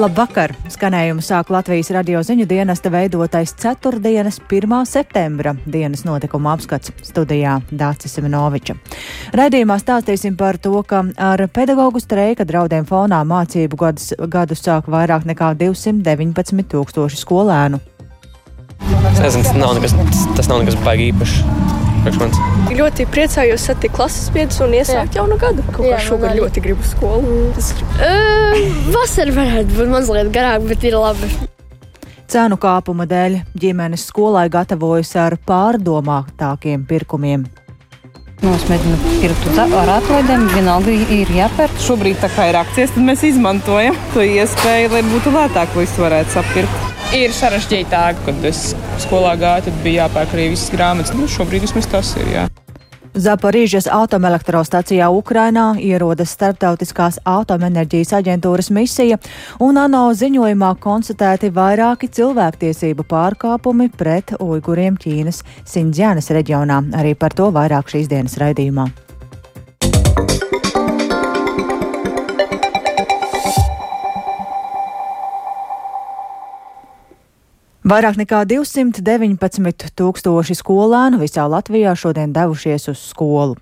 Labvakar! Skanējumu sāk Latvijas radio ziņu dienesta veidotais ceturtdienas 1. septembra dienas notikuma apskats studijā Dācis Simenoviča. Raidījumā stāstīsim par to, ka ar pedagoģu streika draudiem fonā mācību gadus, gadu sāk vairāk nekā 219 tūkstoši skolēnu. Es nezinu, tas nav nekas, tas nav nekas baigi īpašs priekš manis. Ļoti priecājos satikt klases biedrus un iesākt jaunu gadu. Kaut kā šogad ļoti gribu skolu. Tas... Uh, vasara varētu būt mazliet garāka, bet ir labi. Cenu kāpuma dēļ ģimenes skolai gatavojas ar pārdomātākiem pirkumiem. Nu, es mēģinu pirkt ar atlaidēm, vienalga ir jāpērk. Šobrīd tā kā ir akcijas, tad mēs izmantojam to iespēju, lai būtu lētāk visu varētu sapirkt. Ir sarežģītāk, kad es skolā gāju, tad bija jāpērk arī visas grāmatas. Nu, šobrīd vismaz tas ir. Jā. Zaporīžas atomelektrostacijā Ukrainā ierodas Startautiskās atomenerģijas aģentūras misija, un ANO ziņojumā konstatēti vairāki cilvēktiesību pārkāpumi pret uiguriem Ķīnas Sindzjānas reģionā. Arī par to vairāk šīs dienas raidījumā. Vairāk nekā 219 tūkstoši skolēnu visā Latvijā šodien devušies uz skolu.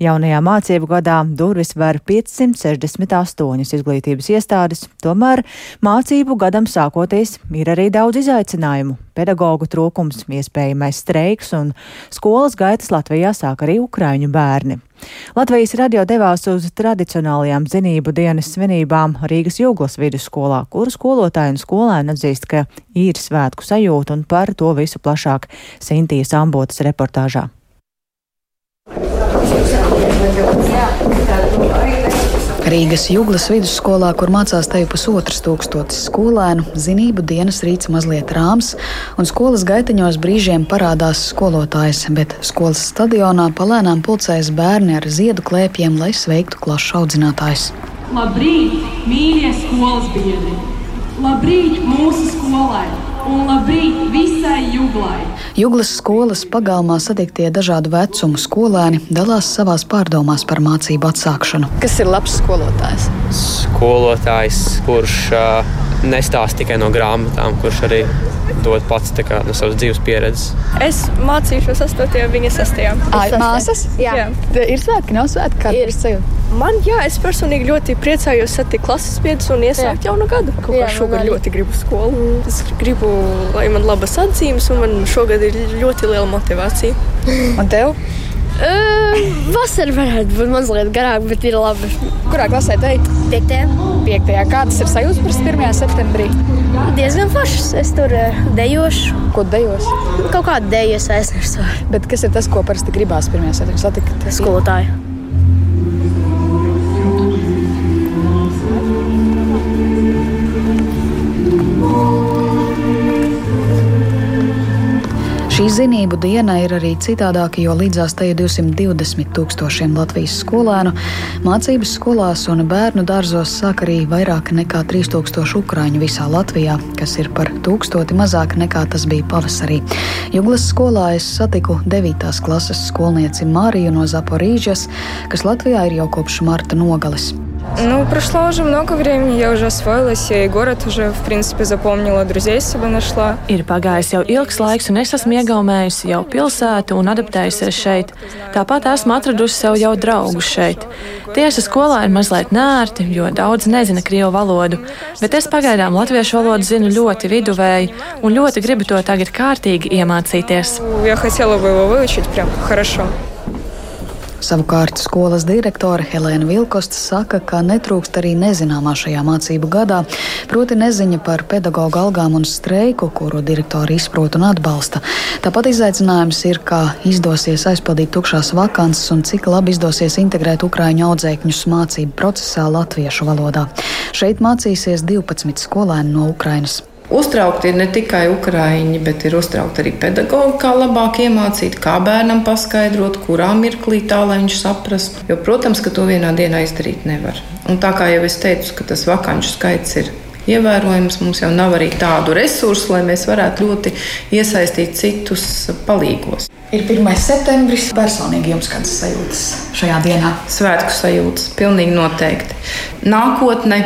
Jaunajā mācību gadā durvis ver 568 izglītības iestādes, tomēr mācību gadam sākoties ir arī daudz izaicinājumu. Pedagoģu trūkums, iespējamais streiks un skolas gaitas Latvijā sāk arī ukraiņu bērni. Latvijas radio devās uz tradicionālajām zinību dienas svinībām Rīgas Jūglas vidusskolā, kuru skolotāji un skolēni atzīst, ka ir svētku sajūta un par to visu plašāk Sintīs Ambotas reportāžā. Rīgas Jūglas vidusskolā, kur mācās teju pusotras tūkstotis skolēnu, zinību dienas rīts mazliet rāms, un skolas gaitaņos brīžiem parādās skolotājs, bet skolas stadionā palēnām pulcējas bērni ar ziedu klēpiem, lai sveiktu klašu audzinātājs. Labrīt, mīļie skolas biedri! Labrīt mūsu skolai! Un labrīt visai jūglai! Jūglas skolas pagalmā satiktie dažādu vecumu skolēni dalās savās pārdomās par mācību atsākšanu. Kas ir labs skolotājs? Skolotājs, kurš uh, nestāsta tikai no grāmatām, kurš arī dod pats kā, no savas dzīves pieredzes. Es mācīšos 8. viņa 6. Māsas? Jā. jā. Ir svētki, nav svētki. Kā ir sajūta? Man, jā, es personīgi ļoti priecājos satikt klases biedrus un iesākt jā. jaunu gadu. Kaut kā šogad ļoti gribu skolu. Es gribu, lai man labas atzīmes, un man šogad ir ļoti liela motivācija. Un tev? Uh, vasara varētu būt mazliet garāka, bet ir labi. Kurā klasē te ir? Piektajā. Piektajā. Kādas ir sajūtas par 1. septembrī? Diezgan foršas. Es tur dejošu. Ko dejos? Kaut kādu deju es aiznesu. Bet kas ir tas, ko parasti gribās 1. septembrī satikt? Skolotāju. Šī zinību diena ir arī citādāka, jo līdzās tai 220 tūkstošiem Latvijas skolēnu mācības skolās un bērnu dārzos sāk arī vairāk nekā 3000 ukrāņu visā Latvijā, kas ir par tūkstoti mazāk nekā tas bija pavasarī. Juglas skolā es satiku 9. klases skolnieci Māriju no Zaporīžas, kas Latvijā ir jau kopš marta nogales. Ну, прошло уже много времени, я уже освоилась, я и город уже, в принципе, запомнила, друзей себе нашла. Ir pagājis jau ilgs laiks, un es esmu iegaumējusi jau pilsētu un adaptējusies šeit. Tāpat esmu atradusi sev jau draugus šeit. Tieši skolā ir mazliet nērti, jo daudz nezina krievu valodu, bet es pagaidām latviešu valodu zinu ļoti viduvēji un ļoti gribu to tagad kārtīgi iemācīties. Я хотела бы его выучить прям хорошо. Savukārt skolas direktore Helēna Vilkosta saka, ka netrūkst arī nezināmā šajā mācību gadā, proti neziņa par pedagoģu algām un streiku, kuru direktori izprot un atbalsta. Tāpat izaicinājums ir, kā izdosies aizpildīt tukšās vakances un cik labi izdosies integrēt ukraiņu audzēkņus mācību procesā latviešu valodā. Šeit mācīsies 12 skolēni no Ukrainas. Uztraukti ir ne tikai ukrāņi, bet ir uztraukti arī pedagoģi, kā labāk iemācīt, kā bērnam paskaidrot, kurā mirklī tā, lai viņš saprastu. Jo, protams, ka to vienā dienā izdarīt nevar. Un tā kā jau es teicu, ka tas vakanču skaits ir ievērojams, mums jau nav arī tādu resursu, lai mēs varētu ļoti iesaistīt citus palīgos. Ir 1. septembris. Personīgi jums kādas sajūtas šajā dienā? Svētku sajūtas, pilnīgi noteikti. Nākotnē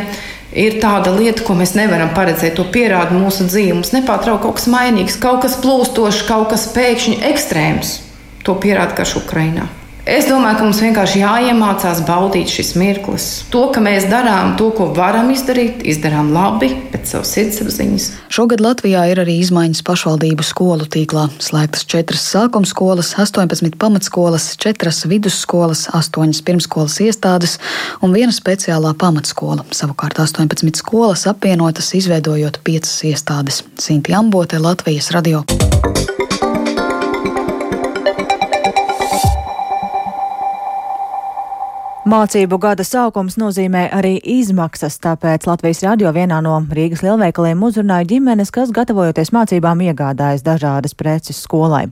ir tāda lieta, ko mēs nevaram paredzēt. To pierāda mūsu dzīve. Mums nepārtraukti kaut kas mainīgs, kaut kas plūstošs, kaut kas pēkšņi ekstrēms. To pierāda karš Ukrainā. Es domāju, ka mums vienkārši jāiemācās baudīt šis mirklis. To, ka mēs darām to, ko varam izdarīt, izdarām labi, pēc savas sirdsapziņas. Šogad Latvijā ir arī izmaiņas pašvaldību skolu tīklā. Slēgtas četras sākuma skolas, 18 pamatskolas, četras vidusskolas, 8 pirmskolas iestādes un viena speciālā pamatskola. Savukārt 18 skolas apvienotas, izveidojot piecas iestādes. Sinti Ambote, Latvijas radio. Mācību gada sākums nozīmē arī izmaksas, tāpēc Latvijas radio vienā no Rīgas lielveikaliem uzrunāja ģimenes, kas gatavojoties mācībām iegādājas dažādas preces skolai.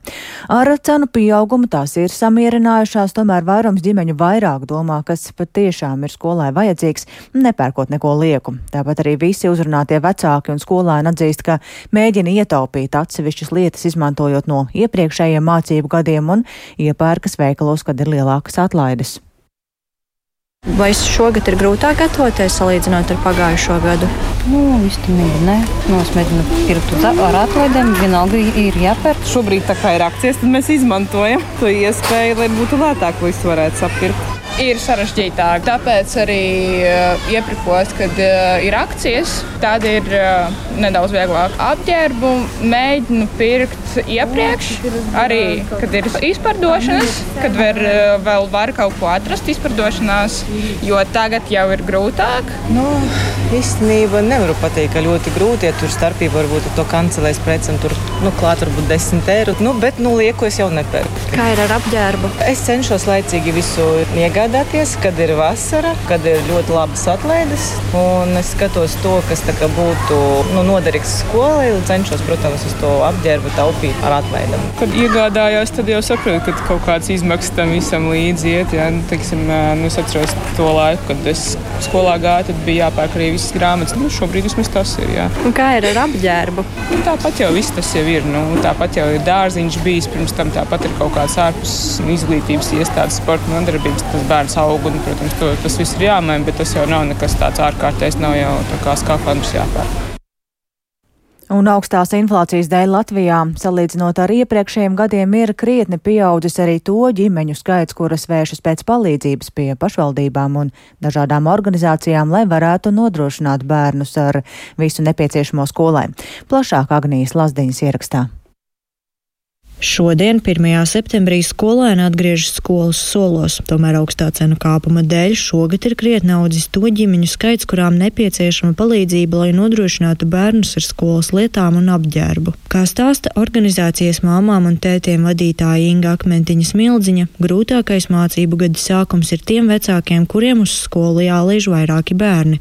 Ar cenu pieaugumu tās ir samierinājušās, tomēr vairums ģimeņu vairāk domā, kas patiešām ir skolai vajadzīgs, nepērkot neko lieku. Tāpat arī visi uzrunātie vecāki un skolēni atzīst, ka mēģina ietaupīt atsevišķas lietas, izmantojot no iepriekšējiem mācību gadiem un iepērkas veikalos, kad ir lielākas atlaides. Vai šogad ir grūtāk gatavoties salīdzinot ar pagājušo gadu? Nu, īstenībā nē. Nu, es mēģinu pirkt ar atlaidēm. Vienalga ir jāpērk. Šobrīd tā kā ir akcijas, tad mēs izmantojam to iespēju, lai būtu lētāk visu varētu sapirkt ir sarežģītāk. Tāpēc arī uh, iepirkos, kad uh, ir akcijas, tad ir uh, nedaudz vieglāk. Apģērbu mēģinu pirkt iepriekš, arī kad ir izpārdošanas, kad var, vēl var kaut ko atrast izpārdošanās, jo tagad jau ir grūtāk. Nu, īstenībā nevaru pateikt, ka ļoti grūti, ja tur starpība varbūt ar to kancelēs precēm, tur nu, klāt varbūt 10 eiro, nu, bet nu, lieku es jau nepērku. Kā ir ar apģērbu? Es cenšos laicīgi visu iegādāties kad ir vasara, kad ir ļoti labas atlaides. Es skatos to, kas būtu nu, noderīgs skolai un cenšos, protams, uz to apģērbu taupīt ar atlaidām. Kad iegādājos, tad jau saprotu, ka kaut kāds izmaksas tam visam līdzi iet. Ja? Nu, teiksim, nu, es atceros to laiku, kad es skolā gāju, tad bija jāpērk arī visas grāmatas. Nu, šobrīd vismaz tas ir. Un kā ir ar apģērbu? Nu, tāpat jau viss tas jau ir. Nu, tāpat jau ir dārziņš bijis, pirms tam tāpat ir kaut kāds ārpus izglītības iestādes, sporta nodarbības. Tas bērns aug. Un, protams, to, tas viss ir jāmaina, bet tas jau nav nekas tāds ārkārtējs. Nav jau tā kā skafandrs jāpērk. Un augstās inflācijas dēļ Latvijā, salīdzinot ar iepriekšējiem gadiem, ir krietni pieaudzis arī to ģimeņu skaits, kuras vēršas pēc palīdzības pie pašvaldībām un dažādām organizācijām, lai varētu nodrošināt bērnus ar visu nepieciešamo skolai. Plašāk Agnijas Lazdiņas ierakstā. Šodien, 1. septembrī, skolēni atgriežas skolas solos, tomēr augstā cenu kāpuma dēļ šogad ir krietni audzis to ģimeņu skaits, kurām nepieciešama palīdzība, lai nodrošinātu bērnus ar skolas lietām un apģērbu. Kā stāsta organizācijas māmām un tētiem vadītāja Inga Akmentiņa Smildziņa, grūtākais mācību gada sākums ir tiem vecākiem, kuriem uz skolu jālaiž vairāki bērni,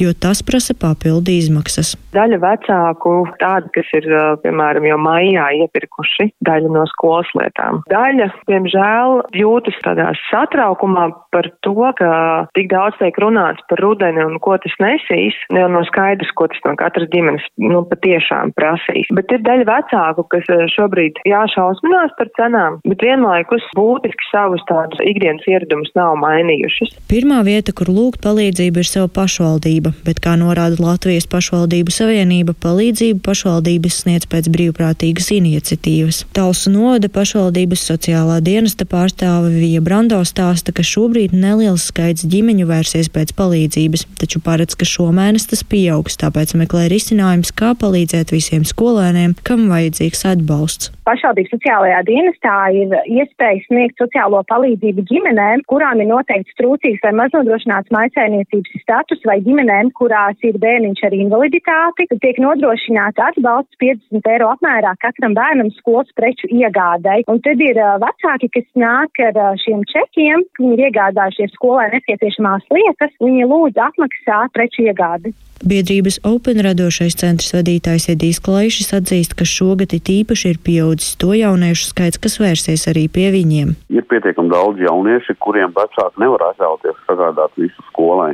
jo tas prasa papildu izmaksas. Daļa vecāku tādi, kas ir, piemēram, jau maijā iepirkuši daļu no skolas lietām. Daļa, diemžēl, jūtas tādā satraukumā par to, ka tik daudz tiek runāts par rudeni un ko tas nesīs, jau no skaidrs, ko tas no katras ģimenes, nu, patiešām prasīs. Bet ir daļa vecāku, kas šobrīd jāšausminās par cenām, bet vienlaikus būtiski savus tādus ikdienas ieradumus nav mainījušas. Pirmā vieta, kur lūgt palīdzību, ir sava pašvaldība, bet, kā norāda Latvijas pašvaldības Savienība palīdzību pašvaldības sniedz pēc brīvprātīgas iniciatīvas. Talsu novada pašvaldības sociālā dienesta pārstāve Vija Brando stāsta, ka šobrīd neliels skaits ģimeņu vērsies pēc palīdzības, taču paredz, ka šomēnes tas pieaugs, tāpēc meklē risinājums, kā palīdzēt visiem skolēniem, kam vajadzīgs atbalsts. Pašvaldības sociālajā dienestā ir iespēja sniegt sociālo palīdzību ģimenēm, kurām ir noteikts trūcīgs vai maznodrošināts maisainiecības status, vai ģimenēm, kurās ir bērniņš ar invaliditāti, tiek nodrošināts atbalsts 50 eiro apmērā katram bērnam skolas preču iegādai. Un tad ir vecāki, kas nāk ar šiem čekiem, viņi ir iegādājušies skolai nepieciešamās lietas, viņi lūdz atmaksāt preču iegādi. Biedrības Open radošais centrs vadītājs Edijs Klaišs atzīst, ka šogad it īpaši ir pieaudzis to jauniešu skaits, kas vērsies arī pie viņiem. Ir pietiekami daudz jaunieši, kuriem vecāki nevar atļauties sagādāt visu skolai,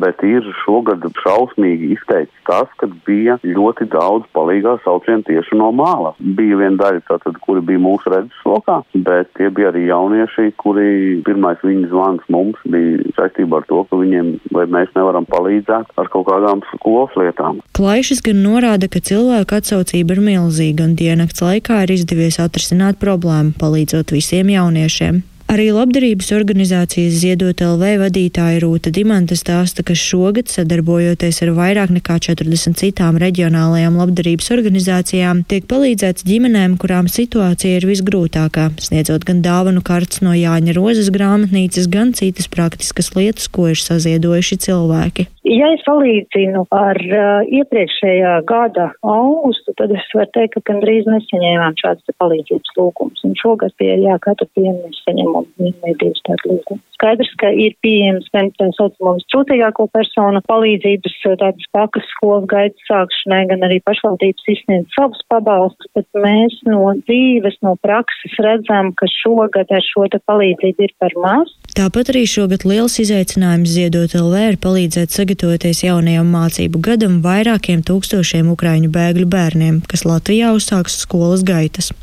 bet ir šogad šausmīgi izteikts tas, ka bija ļoti daudz palīgā saucienu tieši no mālas. Bija viena daļa, tātad, kuri bija mūsu redzeslokā, bet tie bija arī jaunieši, kuri pirmais viņu zvans mums bija saistībā ar to, ka viņiem vai mēs nevaram palīdzēt ar kaut kādām skolas lietām. Klaišs gan norāda, ka cilvēku atsaucība ir milzīga un diennakts laikā ir izdevies atrisināt problēmu, palīdzot visiem jauniešiem. Arī labdarības organizācijas Ziedot LV vadītāja Rūta Dimanta stāsta, ka šogad, sadarbojoties ar vairāk nekā 40 citām reģionālajām labdarības organizācijām, tiek palīdzēts ģimenēm, kurām situācija ir visgrūtākā, sniedzot gan dāvanu kartes no Jāņa Rozes grāmatnīcas, gan citas praktiskas lietas, ko ir saziedojuši cilvēki. Ja es salīdzinu ar uh, iepriekšējā gada augustu, tad es varu teikt, ka gandrīz nesaņēmām šādas palīdzības lūgumus. Un šogad pie, jā, katru dienu mēs saņemam divus tādu lūgumu. Skaidrs, ka ir pieejams gan tā saucamo vistrūtīgāko personu palīdzības tādas pakas skolas gaitas sākšanai, gan arī pašvaldības izsniedz savus pabalstus, bet mēs no dzīves, no prakses redzam, ka šogad ar šo te palīdzību ir par maz. Tāpat arī šogad liels izaicinājums ziedot LV ir palīdzēt sagatavoties jaunajam mācību gadam vairākiem tūkstošiem ukraiņu bēgļu bērniem, kas Latvijā uzsāks skolas gaitas.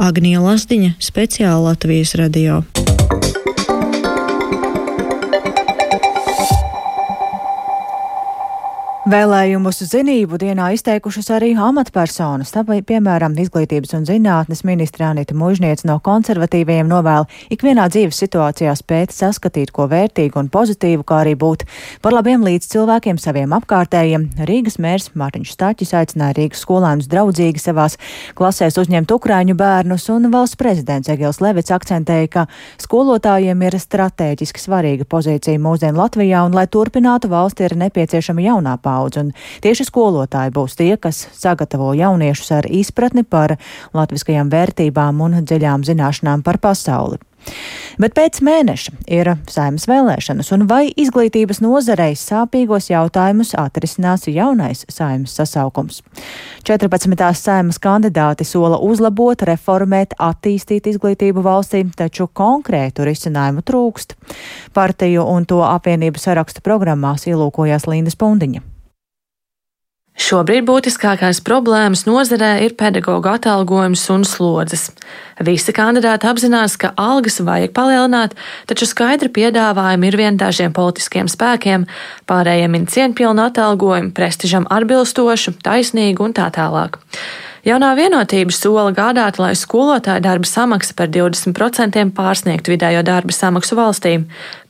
Agnija Lasdiņa, speciāla Latvijas radio. Vēlējumus zinību dienā izteikušas arī amatpersonas, tāpēc, piemēram, izglītības un zinātnes ministra Anita Mužniec no konservatīviem novēl ikvienā dzīves situācijā spēt saskatīt ko vērtīgu un pozitīvu, kā arī būt par labiem līdz cilvēkiem saviem apkārtējiem. Rīgas mērs Mārtiņš Stāķis aicināja Rīgas skolēnus draudzīgi savās klasēs uzņemt ukraiņu bērnus, un valsts prezidents Egils Levits akcentēja, ka skolotājiem ir strateģiski svarīga pozīcija mūsdienu Latvijā, un, lai turpinātu valsti, ir nepieciešama jaunā paudze paudze. Un tieši skolotāji būs tie, kas sagatavo jauniešus ar izpratni par latviskajām vērtībām un dziļām zināšanām par pasauli. Bet pēc mēneša ir saimnes vēlēšanas, un vai izglītības nozarei sāpīgos jautājumus atrisinās jaunais saimnes sasaukums? 14. saimas kandidāti sola uzlabot, reformēt, attīstīt izglītību valstī, taču konkrētu risinājumu trūkst. Partiju un to apvienību sarakstu programmās ielūkojās Linda Spundiņa. Šobrīd būtiskākās problēmas nozarē ir pedagoģa atalgojums un slodzes. Visi kandidāti apzinās, ka algas vajag palielināt, taču skaidri piedāvājumi ir vien dažiem politiskiem spēkiem, pārējiem ir cieņpilnu atalgojumu, prestižam atbilstošu, taisnīgu un tā tālāk. Jaunā vienotība sola gādāt, lai skolotāja darba samaksa par 20% pārsniegtu vidējo darba samaksu valstī.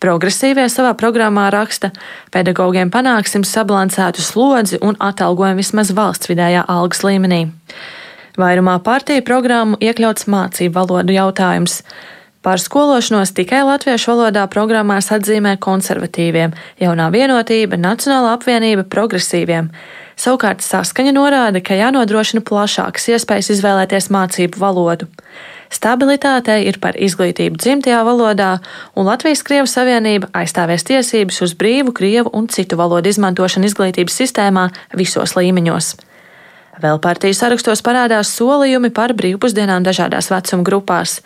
Progresīvie savā programmā raksta, pedagogiem panāksim sabalansētu slodzi un atalgojumu vismaz valsts vidējā algas līmenī. Vairumā partiju programmu iekļauts mācību valodu jautājums. Par skološanos tikai latviešu valodā programmās atzīmē konservatīviem, jaunā vienotība, Nacionāla apvienība progresīviem. Savukārt saskaņa norāda, ka jānodrošina plašākas iespējas izvēlēties mācību valodu. Stabilitātei ir par izglītību dzimtajā valodā, un Latvijas-Krievu savienība aizstāvēs tiesības uz brīvu krievu un citu valodu izmantošanu izglītības sistēmā visos līmeņos. Vēl partiju sarakstos parādās solījumi par brīvpusdienām dažādās vecuma grupās.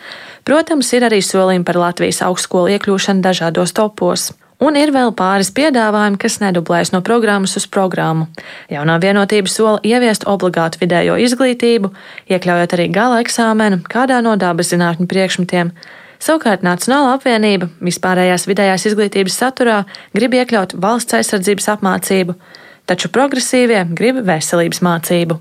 Protams, ir arī solījumi par Latvijas augstskolu iekļūšanu dažādos topos. Un ir vēl pāris piedāvājumi, kas nedublējas no programmas uz programmu. Jaunā vienotība sola ieviest obligātu vidējo izglītību, iekļaujot arī gala eksāmenu kādā no dabas zinātņu priekšmetiem. Savukārt Nacionāla apvienība vispārējās vidējās izglītības saturā grib iekļaut valsts aizsardzības apmācību, taču progresīvie grib veselības mācību.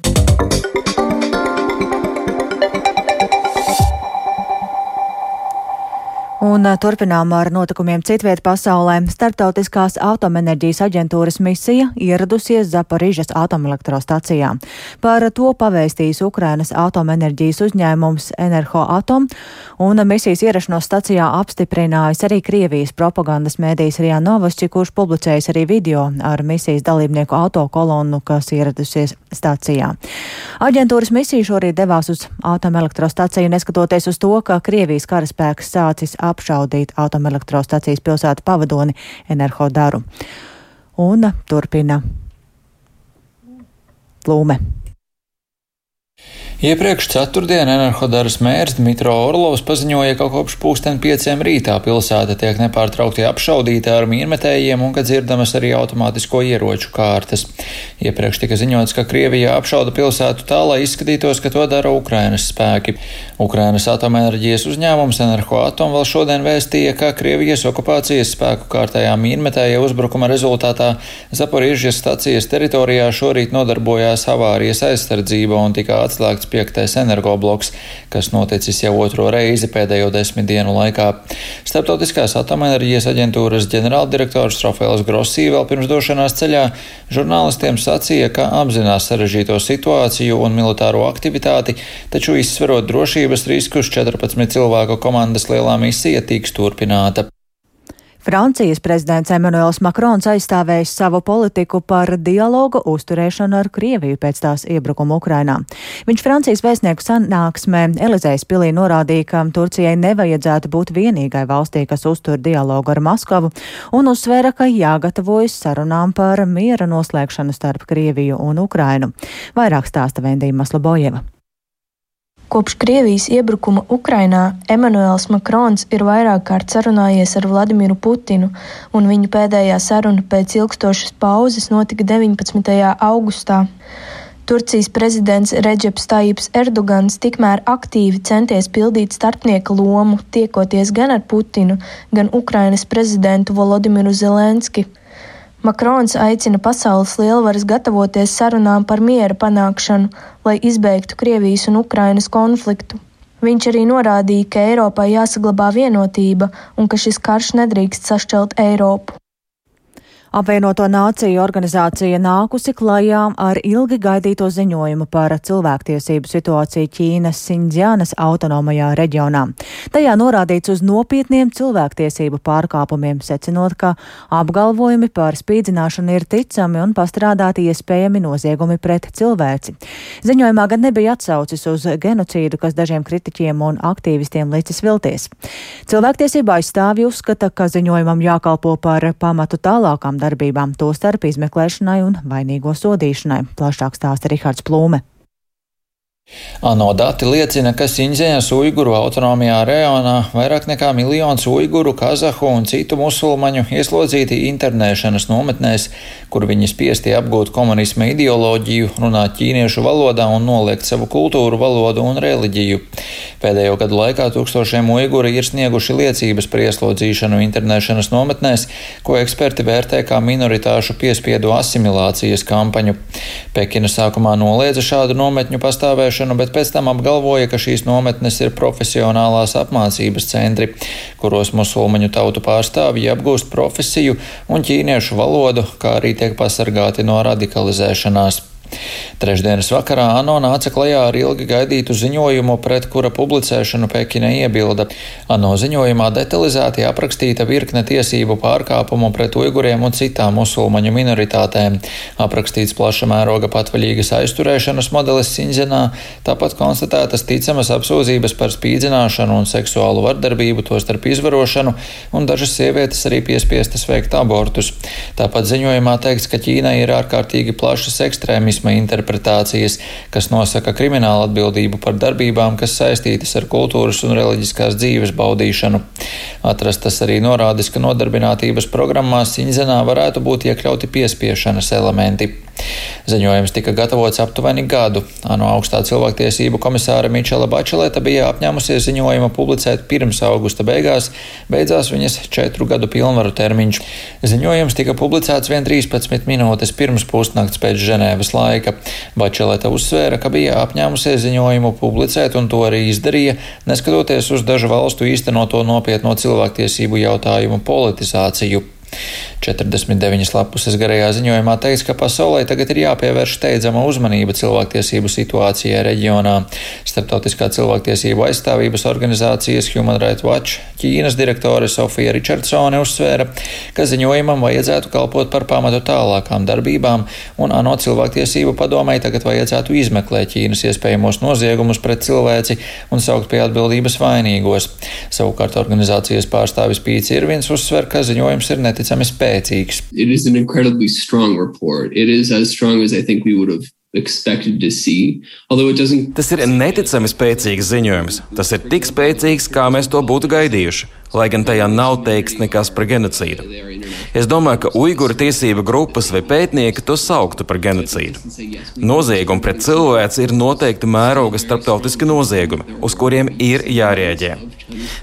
Un turpinām ar notikumiem citviet pasaulē. Startautiskās atomenerģijas aģentūras misija ieradusies Zaporižas atomelektrostacijā. Par to pavēstījis Ukrainas atomenerģijas uzņēmums Enerho Atom, un misijas ierašanos stacijā apstiprinājis arī Krievijas propagandas mēdījis Rijā Novosti, kurš publicējis arī video ar misijas dalībnieku autokolonu, kas ieradusies stacijā. Aģentūras misija šorīt devās uz atomelektrostaciju, neskatoties uz to, ka Krievijas karaspēks sācis ap apšaudīt atomelektrostacijas pilsētu pavadoni Enerho Daru. Un turpina Plūme. Iepriekš ceturtdien Enerhodaras mērs Dmitro Orlovs paziņoja, ka kopš pūksteni pieciem rītā pilsēta tiek nepārtraukti apšaudīta ar mīnmetējiem un ka dzirdamas arī automātisko ieroču kārtas. Iepriekš tika ziņots, ka Krievija apšauda pilsētu tā, lai izskatītos, ka to dara Ukrainas spēki. Ukrainas atomenerģijas uzņēmums Enerhoatom vēl šodien vēstīja, ka Krievijas okupācijas spēku kārtējā mīnmetēja uzbrukuma rezultātā Zaporīžas stacijas teritorijā šorīt nodarbojās avārijas aizsardzība un tika atslēgts piektais energobloks, kas noticis jau otro reizi pēdējo desmit dienu laikā. Starptautiskās atomenerģijas aģentūras ģenerāldirektors Rafaels Grosī vēl pirms došanās ceļā žurnālistiem sacīja, ka apzinās sarežģīto situāciju un militāro aktivitāti, taču izsverot drošības riskus 14 cilvēku komandas lielā misija tiks turpināta. Francijas prezidents Emmanuels Makrons aizstāvējis savu politiku par dialogu uzturēšanu ar Krieviju pēc tās iebrukuma Ukrainā. Viņš Francijas vēstnieku sanāksmē Elizejas pilī norādīja, ka Turcijai nevajadzētu būt vienīgai valstī, kas uztur dialogu ar Maskavu, un uzsvēra, ka jāgatavojas sarunām par miera noslēgšanu starp Krieviju un Ukrainu. Vairāk stāsta Vendija Maslabojeva. Kopš Krievijas iebrukuma Ukrainā Emmanuels Makrons ir vairāk kārt sarunājies ar Vladimiru Putinu, un viņu pēdējā saruna pēc ilgstošas pauzes notika 19. augustā. Turcijas prezidents Reģeps Tajips Erdogans tikmēr aktīvi centies pildīt starpnieka lomu, tiekoties gan ar Putinu, gan Ukrainas prezidentu Volodimiru Zelenski. Makrons aicina pasaules lielvaras gatavoties sarunām par miera panākšanu, lai izbeigtu Krievijas un Ukrainas konfliktu. Viņš arī norādīja, ka Eiropai jāsaglabā vienotība un ka šis karš nedrīkst sašķelt Eiropu. Apvienoto nāciju organizācija nākusi klajā ar ilgi gaidīto ziņojumu par cilvēktiesību situāciju Ķīnas Sindzjānas autonomajā reģionā. Tajā norādīts uz nopietniem cilvēktiesību pārkāpumiem, secinot, ka apgalvojumi par spīdzināšanu ir ticami un pastrādāti iespējami noziegumi pret cilvēci. Ziņojumā gan nebija atsaucis uz genocīdu, kas dažiem kritiķiem un aktīvistiem licis vilties. Cilvēktiesība aizstāvji uzskata, ka ziņojumam jākalpo par pamatu tālākām darbībām, tostarp izmeklēšanai un vainīgo sodīšanai. Plašāk stāsta Rihards Plūme. ANO dati liecina, ka Sindzēnas Uiguru autonomijā rejonā vairāk nekā miljons uiguru, kazahu un citu musulmaņu ieslodzīti internēšanas nometnēs, kur viņi spiesti apgūt komunisma ideoloģiju, runāt ķīniešu valodā un noliegt savu kultūru, valodu un reliģiju. Pēdējo gadu laikā tūkstošiem uiguri ir snieguši liecības par ieslodzīšanu internēšanas nometnēs, ko eksperti vērtē kā minoritāšu piespiedu asimilācijas kampaņu. Pekina sākumā noliedza šādu nometņu pastāvēšanu, bet pēc tam apgalvoja, ka šīs nometnes ir profesionālās apmācības centri, kuros musulmaņu tautu pārstāvji apgūst profesiju un ķīniešu valodu, kā arī tiek pasargāti no radikalizēšanās. Trešdienas vakarā ANO nāca klajā ar ilgi gaidītu ziņojumu, pret kura publicēšanu Pekina iebilda. ANO ziņojumā detalizēti aprakstīta virkne tiesību pārkāpumu pret uiguriem un citām musulmaņu minoritātēm, aprakstīts plaša mēroga patvaļīgas aizturēšanas modelis Sinzenā, tāpat konstatētas ticamas apsūdzības par spīdzināšanu un seksuālu vardarbību, tostarp izvarošanu, un dažas sievietes arī piespiestas veikt abortus. Tāpat ziņojumā teikts, ka Ķīnai ir ārkārtīgi plašas ekstrēmismas terorisma interpretācijas, kas nosaka kriminālu atbildību par darbībām, kas saistītas ar kultūras un reliģiskās dzīves baudīšanu. Atrastas arī norādes, ka nodarbinātības programmās Sinzenā varētu būt iekļauti piespiešanas elementi. Ziņojums tika gatavots aptuveni gadu. ANO augstā cilvēktiesību komisāra Mičela Bačeleta bija apņēmusies ziņojumu publicēt pirms augusta beigās, beidzās viņas četru gadu pilnvaru termiņš. Ziņojums tika publicēts vien 13 minūtes pirms pusnakts pēc Ženēvas laika. Bačeleta uzsvēra, ka bija apņēmusies ziņojumu publicēt un to arī izdarīja, neskatoties uz dažu valstu īstenoto nopietno cilvēktiesību jautājumu politizāciju. 49 lapuses garajā ziņojumā teikts, ka pasaulē tagad ir jāpievērš steidzama uzmanība cilvēktiesību situācijai reģionā. Startautiskā cilvēktiesību aizstāvības organizācijas Human Rights Watch Ķīnas direktore Sofija Richardsone uzsvēra, ka ziņojumam vajadzētu kalpot par pamatu tālākām darbībām, un ANO cilvēktiesību padomai tagad vajadzētu izmeklēt Ķīnas iespējamos noziegumus pret cilvēci un saukt pie atbildības vainīgos. Savukārt organizācijas pārstāvis Pīts Irvins uzsver, ka ziņojums ir neticami spēcīgs spēcīgs. Tas ir neticami spēcīgs ziņojums. Tas ir tik spēcīgs, kā mēs to būtu gaidījuši, lai gan tajā nav teikts nekas par genocīdu. Es domāju, ka uiguru tiesība grupas vai pētnieki to sauktu par genocīdu. Noziegumi pret cilvēci ir noteikti mēroga starptautiski noziegumi, uz kuriem ir jārēģē.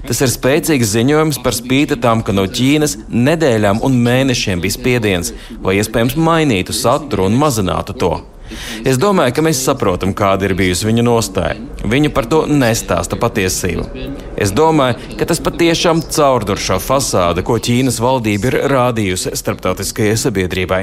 Tas ir spēcīgs ziņojums par spīti tam, ka no Ķīnas nedēļām un mēnešiem bija spiediens, lai iespējams mainītu saturu un mazinātu to. Es domāju, ka mēs saprotam, kāda ir bijusi viņa nostāja. Viņa par to nestāsta patiesību. Es domāju, ka tas patiešām caurdur šo fasādi, ko Ķīnas valdība ir rādījusi starptautiskajai sabiedrībai.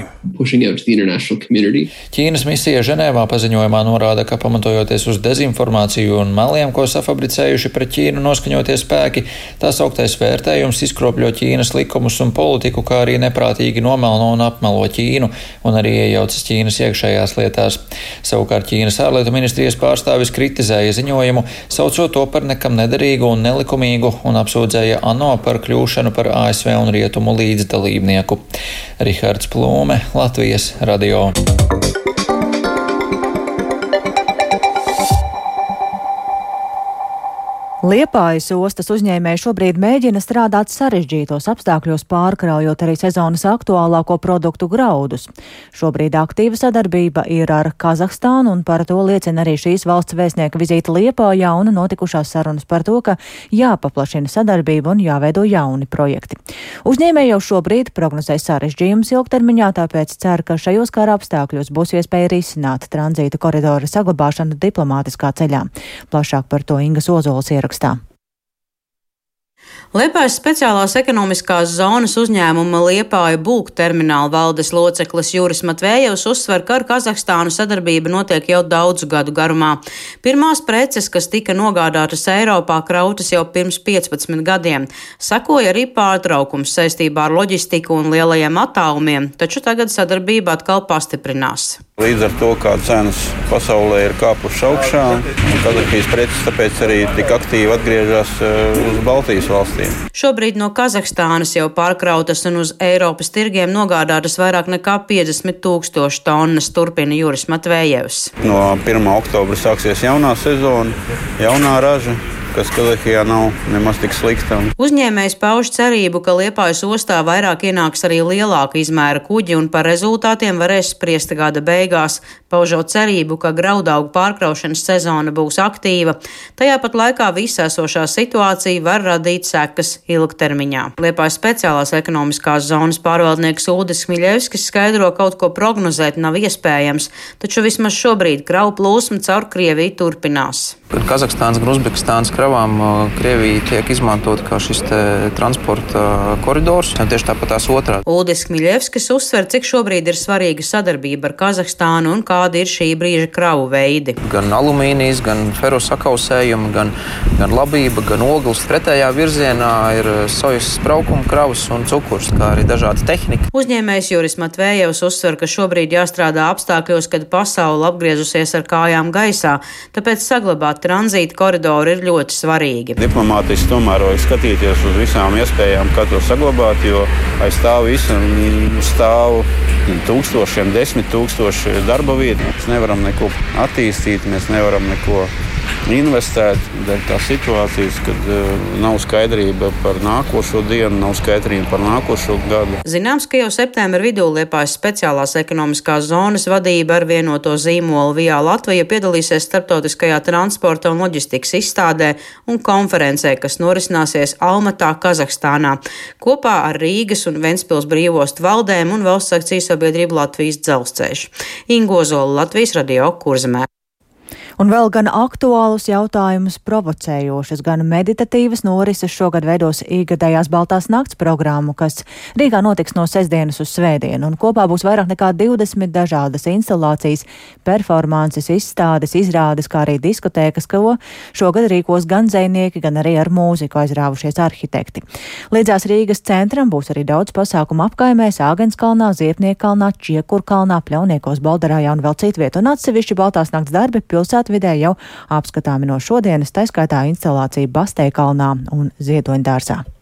Ķīnas misija Ženēvā paziņojumā norāda, ka pamatojoties uz dezinformāciju un meliem, ko safabricējuši pret Ķīnu noskaņotie spēki, tās augtais vērtējums izkropļo Ķīnas likumus un politiku, kā arī neprātīgi nomelno un apmelo Ķīnu un arī iejaucas Ķīnas iekšējās lietās. Savukārt Ķīnas ārlietu ministrijas pārstāvis kritizēja ziņojumu, saucot to par nekam nederīgu un nelikumīgu un apsūdzēja ANO par kļūšanu par ASV un Rietumu līdzdalībnieku. Rihards Plūme, Latvijas radio. Liepājas ostas uzņēmēji šobrīd mēģina strādāt sarežģītos apstākļos, pārkraujot arī sezonas aktuālāko produktu graudus. Šobrīd aktīva sadarbība ir ar Kazahstānu, un par to liecina arī šīs valsts vēstnieka vizīte Liepājā un notikušās sarunas par to, ka jāpaplašina sadarbība un jāveido jauni projekti. Uzņēmēji jau šobrīd prognozē sarežģījumus ilgtermiņā, tāpēc cer, ka šajos kara apstākļos būs iespēja risināt tranzīta koridora saglabāšanu diplomātiskā ceļā. Plašāk par to Ingas Ozols ierakstā ierakstā. Liepājas speciālās ekonomiskās zonas uzņēmuma Liepāja būk termināla valdes loceklis Juris Matvējevs uzsver, ka ar Kazahstānu sadarbība notiek jau daudzu gadu garumā. Pirmās preces, kas tika nogādātas Eiropā, krautas jau pirms 15 gadiem. Sekoja arī pārtraukums saistībā ar loģistiku un lielajiem attālumiem, taču tagad sadarbība atkal pastiprinās. Līdz ar to, kā cenas pasaulē ir kāpušas augšā, Kazahstānas preces tāpēc arī tik aktīvi atgriežas eh, uz Baltijas valstīm. Šobrīd no Kazahstānas jau pārkrautas un uz Eiropas tirgiem nogādātas vairāk nekā 50 tūkstoši tonnas, turpina Juris Matvējevs. No 1. oktobra sāksies jaunā sezona, jaunā raža kas Kazahijā nav nemaz tik slikta. Uzņēmējs pauž cerību, ka Liepājas ostā vairāk ienāks arī lielāka izmēra kuģi un par rezultātiem varēs spriest gada beigās, paužot cerību, ka graudaugu pārkraušanas sezona būs aktīva. Tajā pat laikā visa esošā situācija var radīt sekas ilgtermiņā. Liepājas speciālās ekonomiskās zonas pārvaldnieks Ulris Miļevskis skaidro, ka kaut ko prognozēt nav iespējams, taču vismaz šobrīd grau plūsma caur Krieviju turpinās. Kazahstānas Uzbekistānas kravām Krievija tiek izmantot kā šis transporta koridors, tieši tāpat tās otrādi. Uldis Kmiļevskis uzsver, cik šobrīd ir svarīga sadarbība ar Kazahstānu un kādi ir šī brīža kravu veidi. Gan alumīnijas, gan ferosakausējumi, gan, gan labība, gan ogles. Pretējā virzienā ir sojas spraukuma kravas un cukurs, kā arī dažādas tehnikas. Uzņēmējs Juris Matvējevs uzsver, ka šobrīd jāstrādā apstākļos, kad pasaule apgriezusies ar kājām gaisā, tāpēc saglabāt tranzīta koridoru ir ļoti svarīgi. Diplomātiski tomēr vajag skatīties uz visām iespējām, kā to saglabāt, jo aiz tā visa stāv tūkstošiem, desmit tūkstoši darba vietu. Mēs nevaram neko attīstīt, mēs nevaram neko investēt. Dēļ tā situācijas, kad uh, nav skaidrība par nākošo dienu, nav skaidrība par nākošo gadu. Zināms, ka jau septembra vidū Liepājas speciālās ekonomiskās zonas vadība ar vienoto zīmolu Vijā Latvija piedalīsies starptautiskajā transporta un loģistikas izstādē un konferencē, kas norisināsies Almatā, Kazahstānā, kopā ar Rīgas un Ventspils brīvostu valdēm un valsts akcijas sabiedrību Latvijas dzelzceļš. Ingozola Latvijas radio kurzemē. Un vēl gan aktuālus jautājumus provocējošas, gan meditatīvas norises šogad veidos īgadējās Baltās nakts programmu, kas Rīgā notiks no sestdienas uz svētdienu, un kopā būs vairāk nekā 20 dažādas instalācijas, performances, izstādes, izrādes, kā arī diskotēkas, ko šogad rīkos gan dzēnieki, gan arī ar mūziku aizrāvušies arhitekti. Līdzās Rīgas centram būs arī daudz pasākumu apkaimēs, Āgenskalnā, Ziepniekalnā, Čiekurkalnā, Pļauniekos, Baldarājā un vēl citvietu, un atsevišķi Baltās nakts darbi pilsētā pilsētvidē jau apskatāmi no šodienas, taiskaitā instalācija Basteikalnā un Ziedoņdārzā.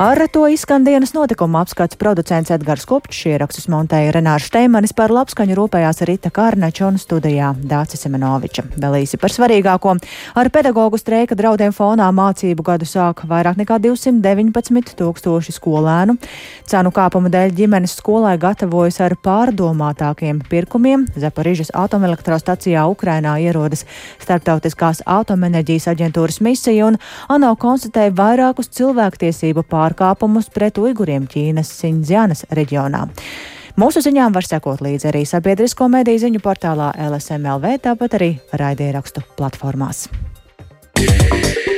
Ar to izskan dienas notikuma apskats producents Edgars Kopčs, ierakstus montēja Renārs Šteimanis par labskaņu rūpējās Rita Kārneča un studijā Dācis Semenoviča. Vēl īsi par svarīgāko. Ar pedagoģu streika draudiem fonā mācību gadu sāk vairāk nekā 219 tūkstoši skolēnu. Cenu kāpuma dēļ ģimenes skolai gatavojas ar pārdomātākiem pirkumiem. Zaporižas atomelektrostacijā Ukrainā ierodas Starptautiskās atomenerģijas aģentūras misija un ANO konstatēja vairākus cilvēktiesību pārkāpumus pārkāpumus pret uiguriem Ķīnas Sindzjanas reģionā. Mūsu ziņām var sekot līdzi arī sabiedrisko mediju ziņu portālā LSMLV, tāpat arī raidierakstu platformās. Yeah.